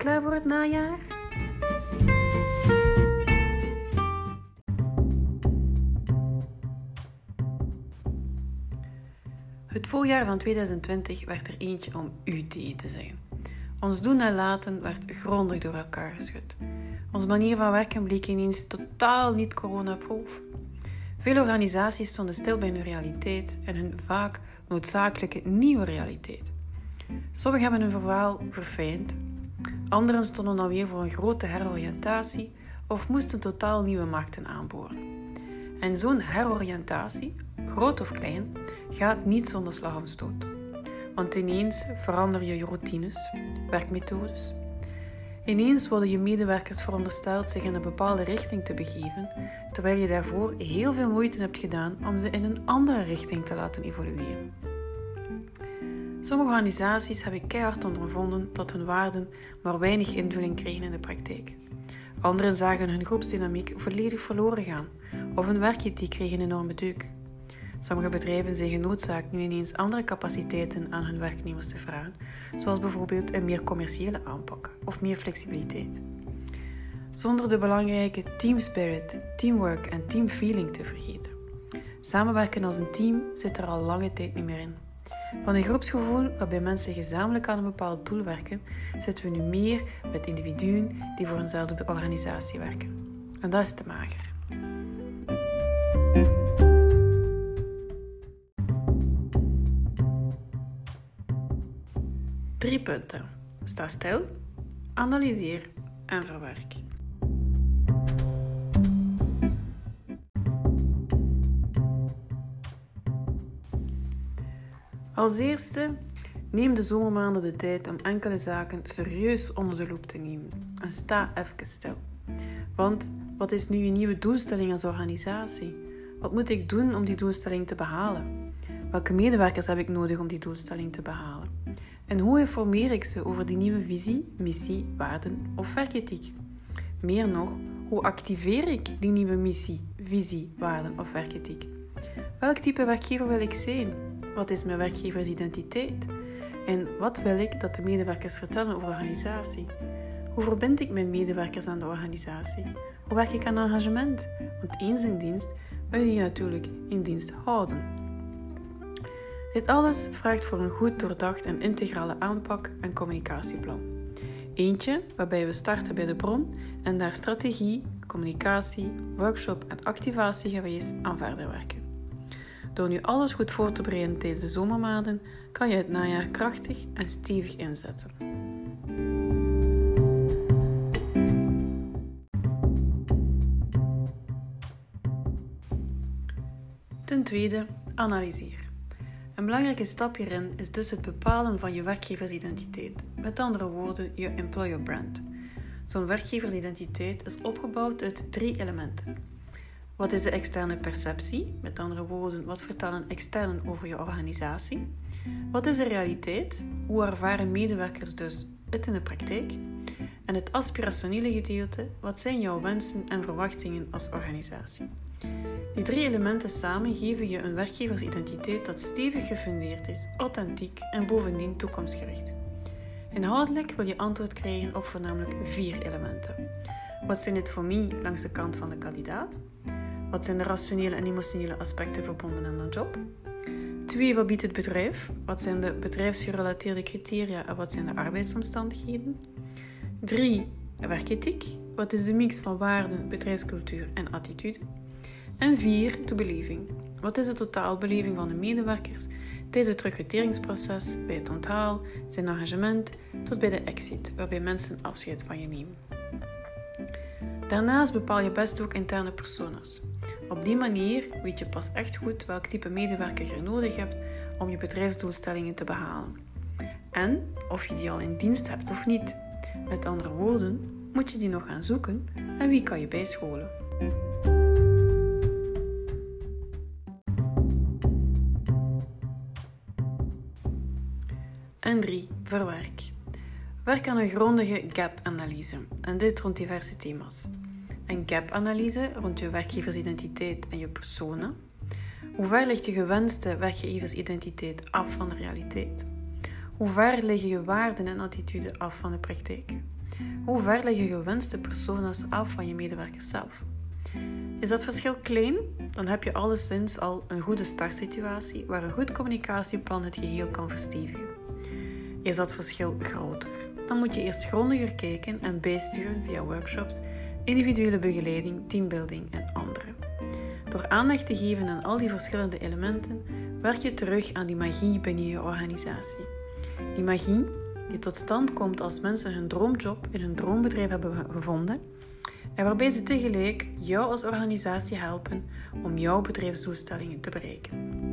klaar voor het najaar? Het voorjaar van 2020 werd er eentje om u te zeggen. Ons doen en laten werd grondig door elkaar geschud. Onze manier van werken bleek ineens totaal niet coronaproof. Veel organisaties stonden stil bij hun realiteit en hun vaak noodzakelijke nieuwe realiteit. Sommigen hebben hun verhaal verfijnd, anderen stonden alweer voor een grote heroriëntatie of moesten totaal nieuwe markten aanboren. En zo'n heroriëntatie, groot of klein, gaat niet zonder slag of stoot. Want ineens verander je je routines, werkmethodes. Ineens worden je medewerkers verondersteld zich in een bepaalde richting te begeven, terwijl je daarvoor heel veel moeite hebt gedaan om ze in een andere richting te laten evolueren. Sommige organisaties hebben keihard ondervonden dat hun waarden maar weinig invulling kregen in de praktijk. Anderen zagen hun groepsdynamiek volledig verloren gaan, of hun werkethiek kreeg een enorme deuk. Sommige bedrijven zijn genoodzaakt nu ineens andere capaciteiten aan hun werknemers te vragen, zoals bijvoorbeeld een meer commerciële aanpak of meer flexibiliteit. Zonder de belangrijke team spirit, teamwork en teamfeeling te vergeten. Samenwerken als een team zit er al lange tijd niet meer in. Van een groepsgevoel waarbij mensen gezamenlijk aan een bepaald doel werken, zitten we nu meer met individuen die voor eenzelfde organisatie werken. En dat is te mager. Drie punten. Sta stil, analyseer en verwerk. Als eerste, neem de zomermaanden de tijd om enkele zaken serieus onder de loep te nemen. En sta even stil. Want wat is nu je nieuwe doelstelling als organisatie? Wat moet ik doen om die doelstelling te behalen? Welke medewerkers heb ik nodig om die doelstelling te behalen? En hoe informeer ik ze over die nieuwe visie, missie, waarden of werkethiek? Meer nog, hoe activeer ik die nieuwe missie, visie, waarden of werkethiek? Welk type werkgever wil ik zijn? Wat is mijn werkgeversidentiteit? En wat wil ik dat de medewerkers vertellen over de organisatie? Hoe verbind ik mijn medewerkers aan de organisatie? Hoe werk ik aan engagement? Want eens in dienst wil je je natuurlijk in dienst houden. Dit alles vraagt voor een goed doordacht en integrale aanpak en communicatieplan. Eentje waarbij we starten bij de bron en daar strategie, communicatie, workshop en activatie geweest aan verder werken. Door nu alles goed voor te bereiden tijdens de zomermaanden, kan je het najaar krachtig en stevig inzetten. Ten tweede, analyseer. Een belangrijke stap hierin is dus het bepalen van je werkgeversidentiteit, met andere woorden, je employer brand. Zo'n werkgeversidentiteit is opgebouwd uit drie elementen: wat is de externe perceptie? Met andere woorden, wat vertellen externen over je organisatie? Wat is de realiteit? Hoe ervaren medewerkers dus het in de praktijk? En het aspirationele gedeelte, wat zijn jouw wensen en verwachtingen als organisatie? Die drie elementen samen geven je een werkgeversidentiteit dat stevig gefundeerd is, authentiek en bovendien toekomstgericht. Inhoudelijk wil je antwoord krijgen op voornamelijk vier elementen. Wat zijn het voor mij langs de kant van de kandidaat? Wat zijn de rationele en emotionele aspecten verbonden aan een job? Twee, wat biedt het bedrijf? Wat zijn de bedrijfsgerelateerde criteria en wat zijn de arbeidsomstandigheden? Drie, werkethiek. Wat is de mix van waarden, bedrijfscultuur en attitude? En vier, de beleving. Wat is de totaalbeleving van de medewerkers tijdens het recruteringsproces, bij het onthaal, zijn engagement, tot bij de exit, waarbij mensen afscheid van je nemen. Daarnaast bepaal je best ook interne personas. Op die manier weet je pas echt goed welk type medewerker je nodig hebt om je bedrijfsdoelstellingen te behalen. En of je die al in dienst hebt of niet. Met andere woorden, moet je die nog gaan zoeken en wie kan je bijscholen. En 3. Verwerk. Werk aan een grondige gap-analyse en dit rond diverse thema's een gap-analyse rond je werkgeversidentiteit en je persona. Hoe ver ligt je gewenste werkgeversidentiteit af van de realiteit? Hoe ver liggen je waarden en attitudes af van de praktijk? Hoe ver liggen gewenste persona's af van je medewerkers zelf? Is dat verschil klein? Dan heb je alleszins al een goede startsituatie waar een goed communicatieplan het geheel kan verstevigen. Is dat verschil groter? Dan moet je eerst grondiger kijken en bijsturen via workshops, individuele begeleiding, teambuilding en andere. Door aandacht te geven aan al die verschillende elementen, werk je terug aan die magie binnen je organisatie. Die magie die tot stand komt als mensen hun droomjob in hun droombedrijf hebben gevonden en waarbij ze tegelijk jou als organisatie helpen om jouw bedrijfsdoelstellingen te bereiken.